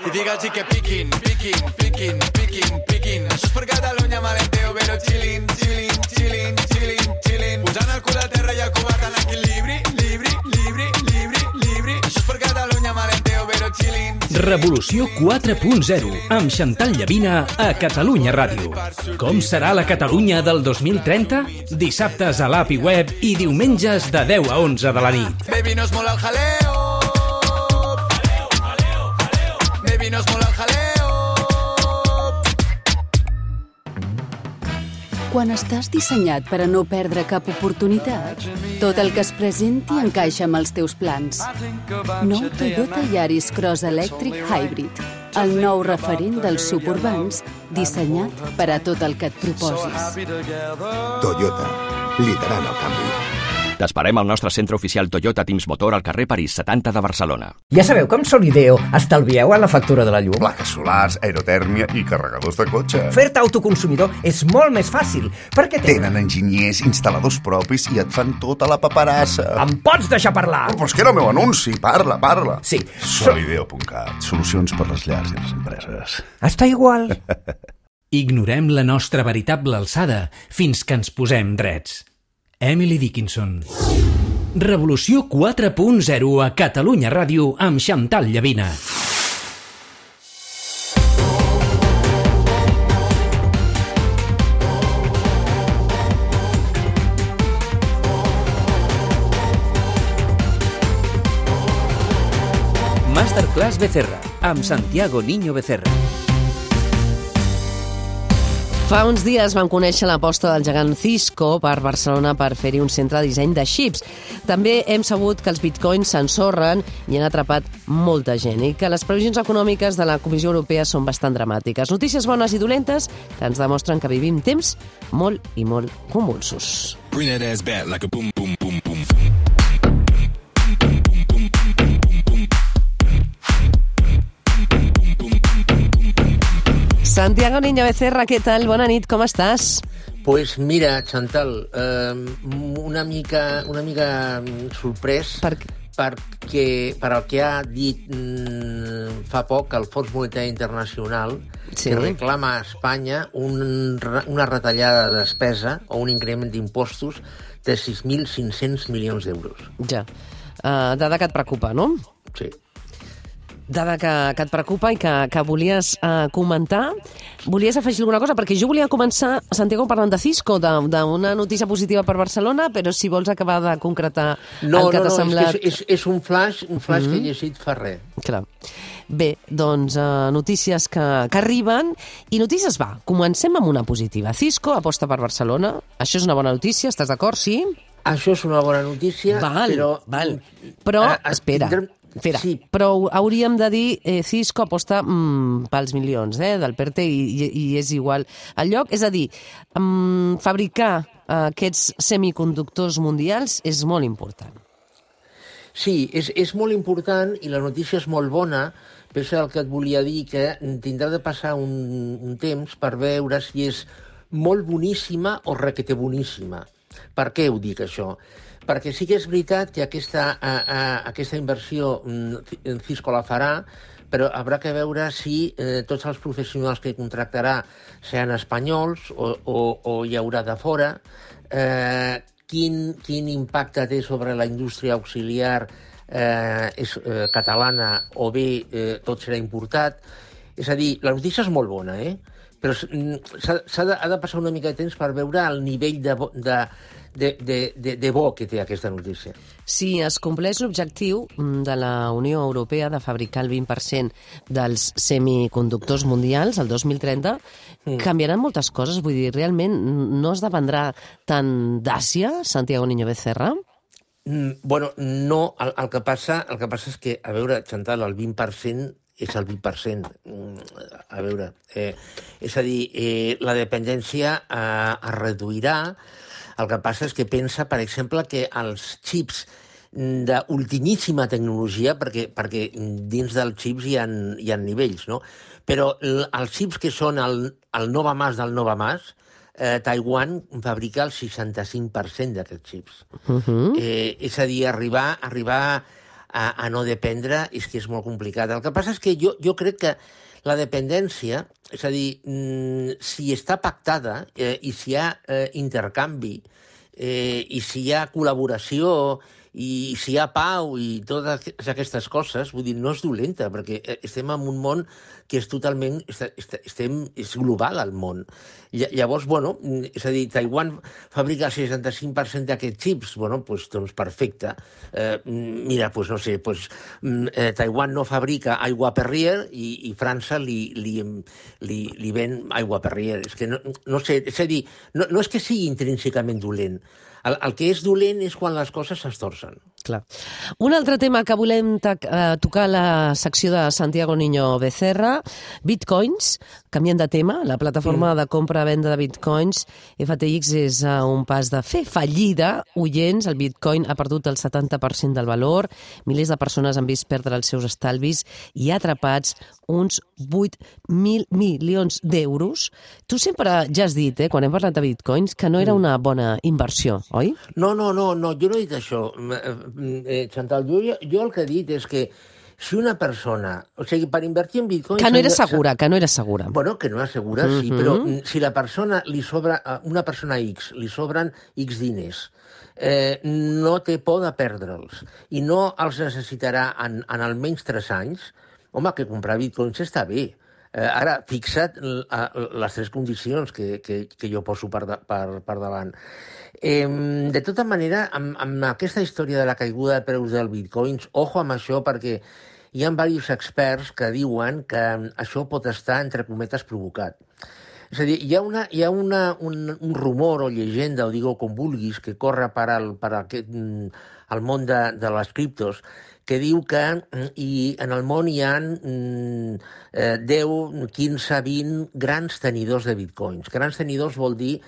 I digue'ls que piquin, piquin, piquin, piquin, piquin. Això és per Catalunya, malenteo, però chillin, chillin, chillin, chillin, chillin. Posant el cul a terra i el covard en equilibri, libri, libri, libri, libri. Això és per Catalunya, malenteo, però chillin, Revolució 4.0 amb Xantal Llavina a Catalunya Ràdio. Com serà la Catalunya del 2030? Dissabtes a l'app i web i diumenges de 10 a 11 de la nit. Baby, no es mola el jaleo. Baby, no es mola el jaleo. Quan estàs dissenyat per a no perdre cap oportunitat, tot el que es presenti encaixa amb els teus plans. Nou Toyota Yaris Cross Electric Hybrid, el nou referent dels suburbans, dissenyat per a tot el que et proposis. Toyota, liderant el canvi. T'esperem al nostre centre oficial Toyota Teams Motor al carrer París 70 de Barcelona. Ja sabeu que amb Solideo estalvieu en la factura de la llum. Plaques solars, aerotèrmia i carregadors de cotxe. Fer-te autoconsumidor és molt més fàcil, perquè tenen... Tenen enginyers, instal·ladors propis i et fan tota la paperassa. Em pots deixar parlar? Oh, però és que era el meu anunci. Parla, parla. Sí. Solideo.cat. Solucions per les llars i les empreses. Està igual. Ignorem la nostra veritable alçada fins que ens posem drets. Emily Dickinson. Revolució 4.0 a Catalunya Ràdio amb Xantal Llavina. Masterclass Becerra amb Santiago Niño Becerra. Fa uns dies vam conèixer l'aposta del gegant Cisco per Barcelona per fer-hi un centre de disseny de xips. També hem sabut que els bitcoins s'ensorren i han atrapat molta gent i que les previsions econòmiques de la Comissió Europea són bastant dramàtiques. Notícies bones i dolentes que ens demostren que vivim temps molt i molt convulsos. Bring that ass back like a boom. Santiago Niño Becerra, què tal? Bona nit, com estàs? Pues mira, Chantal, eh, una mica, una mica sorprès Per... perquè per el que ha dit mm, fa poc el Fons Monetari Internacional Sí. que reclama a Espanya un, una retallada de despesa o un increment d'impostos de 6.500 milions d'euros. Ja. Uh, dada que et preocupa, no? Sí. Dada que, que et preocupa i que, que volies uh, comentar. Volies afegir alguna cosa? Perquè jo volia començar, Santiago, parlant de Cisco, d'una notícia positiva per Barcelona, però si vols acabar de concretar No, el que no, t'ha no, semblat... és, que és, és un flash, un flash mm -hmm. que he llegit fa res. Clar. Bé, doncs uh, notícies que, que arriben. I notícies, va, comencem amb una positiva. Cisco aposta per Barcelona. Això és una bona notícia, estàs d'acord, sí? Això és una bona notícia, Val, però... val. Però, Ah, ah, espera, tindrem- espera, Sí, però hauríem de dir eh, Cisco aposta mm, pels milions eh, del PERTE i, i, i és igual el lloc. És a dir, mm, fabricar eh, aquests semiconductors mundials és molt important. Sí, és, és molt important i la notícia és molt bona, però és el que et volia dir, que tindrà de passar un, un temps per veure si és molt boníssima o requete boníssima. Per què ho dic, això? Perquè sí que és veritat que aquesta, a, a, aquesta inversió mm, Cisco la farà, però haurà que veure si eh, tots els professionals que contractarà seran espanyols o, o, o hi haurà de fora, eh, quin, quin impacte té sobre la indústria auxiliar eh, és, eh, catalana o bé eh, tot serà importat. És a dir, la notícia és molt bona, eh? Però s'ha s'ha de, ha de passar una mica de temps per veure el nivell de, de, de, de, de, de bo que té aquesta notícia. Si es compleix l'objectiu mm, de la Unió Europea de fabricar el 20% dels semiconductors mundials el 2030, mm. canviaran moltes coses. Vull dir, realment no es dependrà tant d'Àsia, Santiago Niño Becerra? Mm, bueno, no, el, el, que passa, el que passa és que, a veure, Chantal, el 20% és el 20%. Mm, A veure, eh, és a dir, eh, la dependència eh, es reduirà. El que passa és que pensa, per exemple, que els xips d'ultimíssima tecnologia, perquè, perquè dins dels xips hi ha, hi ha nivells, no? Però els xips que són el, el Nova Mas del Nova Mas, eh, Taiwan fabrica el 65% d'aquests xips. Uh -huh. Eh, és a dir, arribar, arribar a, a no dependre és que és molt complicat. El que passa és que jo, jo crec que la dependència, és a dir, mm, si està pactada eh, i si hi ha eh, intercanvi eh, i si hi ha col·laboració i si hi ha pau i totes aquestes coses, vull dir, no és dolenta, perquè eh, estem en un món que és totalment... Estem, és global, el món. Llavors, bueno, és a dir, Taiwan fabrica el 65% d'aquests xips, bueno, pues, doncs perfecte. Eh, mira, pues no sé, pues, eh, Taiwan no fabrica aigua Perrier i, i França li, li, li, li ven aigua Perrier. És que no, no sé, és a dir, no, no és que sigui intrínsecament dolent, el, el que és dolent és quan les coses s'estorcen. Clar. Un altre tema que volem eh, tocar a la secció de Santiago Niño Becerra, bitcoins, canviant de tema, la plataforma de compra-venda de bitcoins FTX és a un pas de fer fallida. Oients, el bitcoin ha perdut el 70% del valor, milers de persones han vist perdre els seus estalvis i atrapats uns 8.000 milions d'euros. Tu sempre ja has dit, eh, quan hem parlat de bitcoins, que no era una bona inversió, oi? No, no, no, no jo no he dit això. Eh, eh, Chantal, jo, jo el que he dit és que si una persona... O sigui, per invertir en bitcoins... Que no era segura, que no era segura. Bueno, que no era segura, mm -hmm. sí, però si la persona li sobra... Una persona X, li sobren X diners, eh, no té por de perdre'ls i no els necessitarà en, en almenys 3 anys, home, que comprar bitcoins està bé. Eh, ara, fixa't les tres condicions que, que, que jo poso per, de, per, per davant. Eh, de tota manera, amb, amb aquesta història de la caiguda de preus del bitcoins, ojo amb això perquè hi ha diversos experts que diuen que això pot estar, entre cometes, provocat. És a dir, hi ha, una, hi ha una, un, un rumor o llegenda, o digue com vulguis, que corre per al, per aquest, al món de, de les criptos, que diu que i en el món hi ha mm, eh, 10, 15, 20 grans tenidors de bitcoins. Grans tenidors vol dir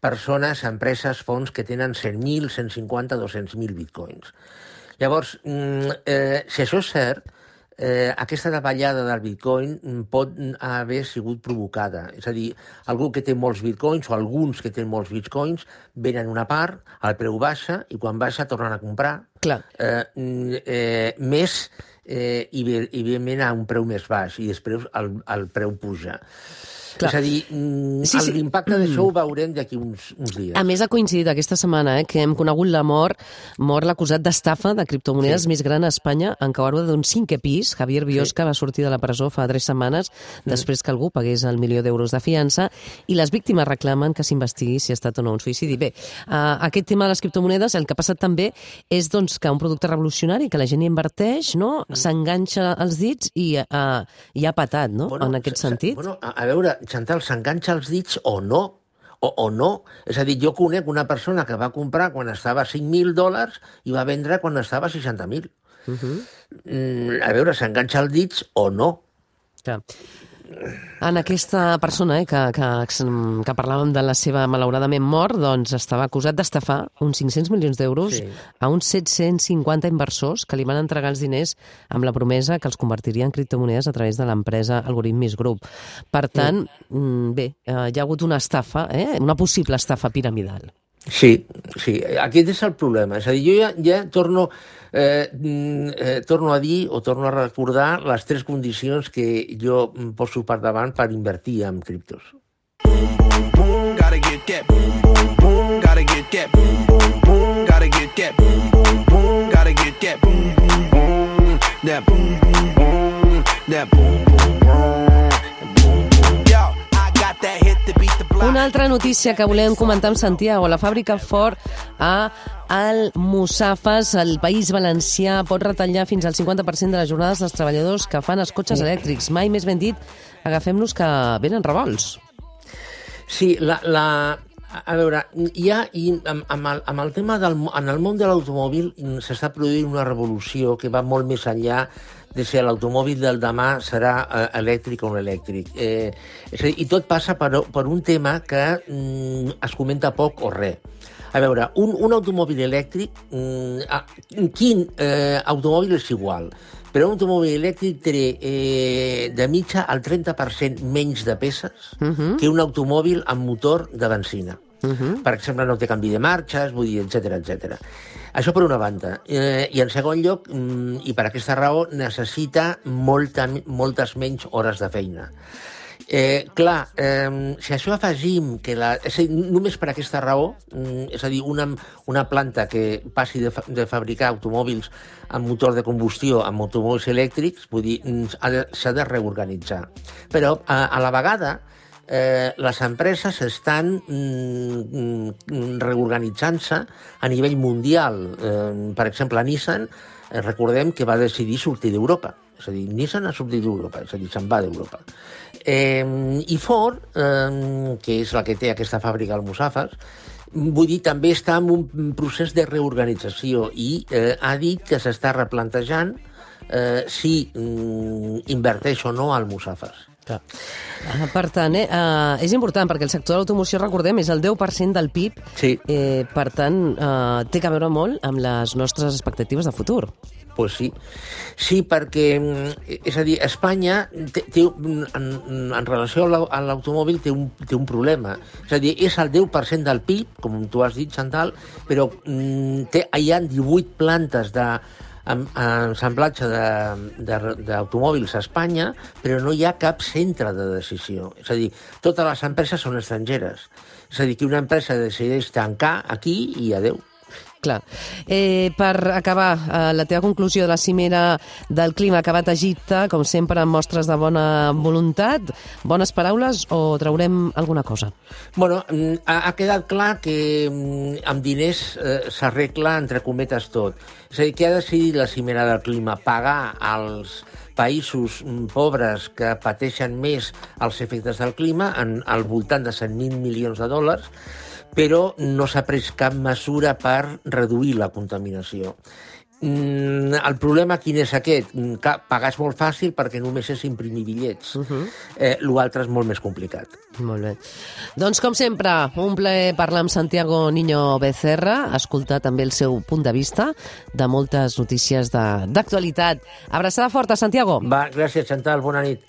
persones, empreses, fons que tenen 100.000, 150, 200.000 bitcoins. Llavors, mm, eh, si això és cert, eh, aquesta davallada del bitcoin pot haver sigut provocada. És a dir, algú que té molts bitcoins o alguns que tenen molts bitcoins venen una part, el preu baixa i quan baixa tornen a comprar Clar. Eh, eh, més eh, i, i evidentment a un preu més baix i després el, el preu puja. Clar. És a dir, mm, sí, sí. l'impacte d'això ho veurem d'aquí uns, uns dies. A més, ha coincidit aquesta setmana eh, que hem conegut la mort, mort l'acusat d'estafa de criptomonedes sí. més gran a Espanya en caure d'un cinquè pis. Javier Biosca sí. va sortir de la presó fa tres setmanes mm. després que algú pagués el milió d'euros de fiança i les víctimes reclamen que s'investigui si ha estat o no un suïcidi. Bé, uh, aquest tema de les criptomonedes, el que ha passat també és doncs, que un producte revolucionari que la gent hi inverteix, no? Mm. s'enganxa els dits i, uh, i ha patat, no? Bueno, en aquest sentit. Bueno, a, a veure, Chantal, s'enganxa els dits o no, o, o no. És a dir, jo conec una persona que va comprar quan estava a 5.000 dòlars i va vendre quan estava a 60.000. Uh -huh. mm, a veure, s'enganxa els dits o no. Clar. En aquesta persona eh, que, que, que parlàvem de la seva malauradament mort, doncs estava acusat d'estafar uns 500 milions d'euros sí. a uns 750 inversors que li van entregar els diners amb la promesa que els convertiria en criptomonedes a través de l'empresa Algoritmis Group. Per tant, sí. Mm, bé, eh, hi ha hagut una estafa, eh, una possible estafa piramidal. Sí, sí, aquest és el problema. És a dir, jo ja, ja torno eh, mm, eh, torno a dir o torno a recordar les tres condicions que jo poso per davant per invertir en criptos. That boom, boom, boom, that boom, boom, boom. Una altra notícia que volem comentar amb Santiago. La fàbrica Ford a al Musafas, el País Valencià, pot retallar fins al 50% de les jornades dels treballadors que fan els cotxes elèctrics. Mai més ben dit, agafem-nos que venen revolts. Sí, la, la, a veure, hi ha, i amb, amb, el, amb el tema del en el món de l'automòbil s'està produint una revolució que va molt més enllà de si l'automòbil del demà serà eh, elèctric o no elèctric. Eh, és a dir, I tot passa per, per un tema que mm, es comenta poc o res. A veure, un, un automòbil elèctric, mm, quin eh, automòbil és igual? Però un automòbil elèctric té eh, de mitja el 30% menys de peces uh -huh. que un automòbil amb motor de benzina. Uh -huh. Per exemple, no té canvi de marxes, vull dir, etc etc. Això per una banda. Eh, I en segon lloc, mm, i per aquesta raó, necessita molta, moltes menys hores de feina. Eh, clar, eh, si això afegim que la, és dir, només per aquesta raó, mm, és a dir, una, una planta que passi de, fa, de fabricar automòbils amb motor de combustió amb automòbils elèctrics, mm, s'ha de, de reorganitzar. Però, a, a la vegada, les empreses estan mm, mm, reorganitzant-se a nivell mundial. Eh, per exemple, Nissan, eh, recordem que va decidir sortir d'Europa. És a dir, Nissan ha sortit d'Europa, és a dir, se'n va d'Europa. Eh, I Ford, eh, que és la que té aquesta fàbrica al Musafas, vull dir, també està en un procés de reorganització i eh, ha dit que s'està replantejant eh, si mm, inverteix o no al Musafas. Clar. Uh, per tant, eh, uh, és important perquè el sector de l'automoció, recordem, és el 10% del PIB. Sí. Eh, per tant, uh, té a veure molt amb les nostres expectatives de futur. Pues sí. Sí, perquè, és a dir, Espanya té, té en, en relació a l'automòbil té, un, té un problema. És a dir, és el 10% del PIB, com tu has dit, Chantal, però té, hi ha 18 plantes de, ensamblatge d'automòbils a Espanya, però no hi ha cap centre de decisió. És a dir, totes les empreses són estrangeres. És a dir, que una empresa decideix tancar aquí i adeu. Clar. Eh, per acabar, eh, la teva conclusió de la cimera del clima ha acabat a Egipte, com sempre, amb mostres de bona voluntat, bones paraules o traurem alguna cosa? Bueno, mm, ha, ha quedat clar que mm, amb diners eh, s'arregla, entre cometes, tot. És a dir, què ha decidit la cimera del clima? Pagar als països mm, pobres que pateixen més els efectes del clima en, al voltant de 100.000 milions de dòlars, però no s'ha pres cap mesura per reduir la contaminació. Mm, el problema quin és aquest? Mm, que pagar és molt fàcil perquè només és imprimir bitllets. Uh -huh. eh, L'altre és molt més complicat. Molt bé. Doncs, com sempre, un plaer parlar amb Santiago Niño Becerra, escoltar també el seu punt de vista de moltes notícies d'actualitat. Abraçada forta, Santiago. Va, gràcies, Chantal. Bona nit.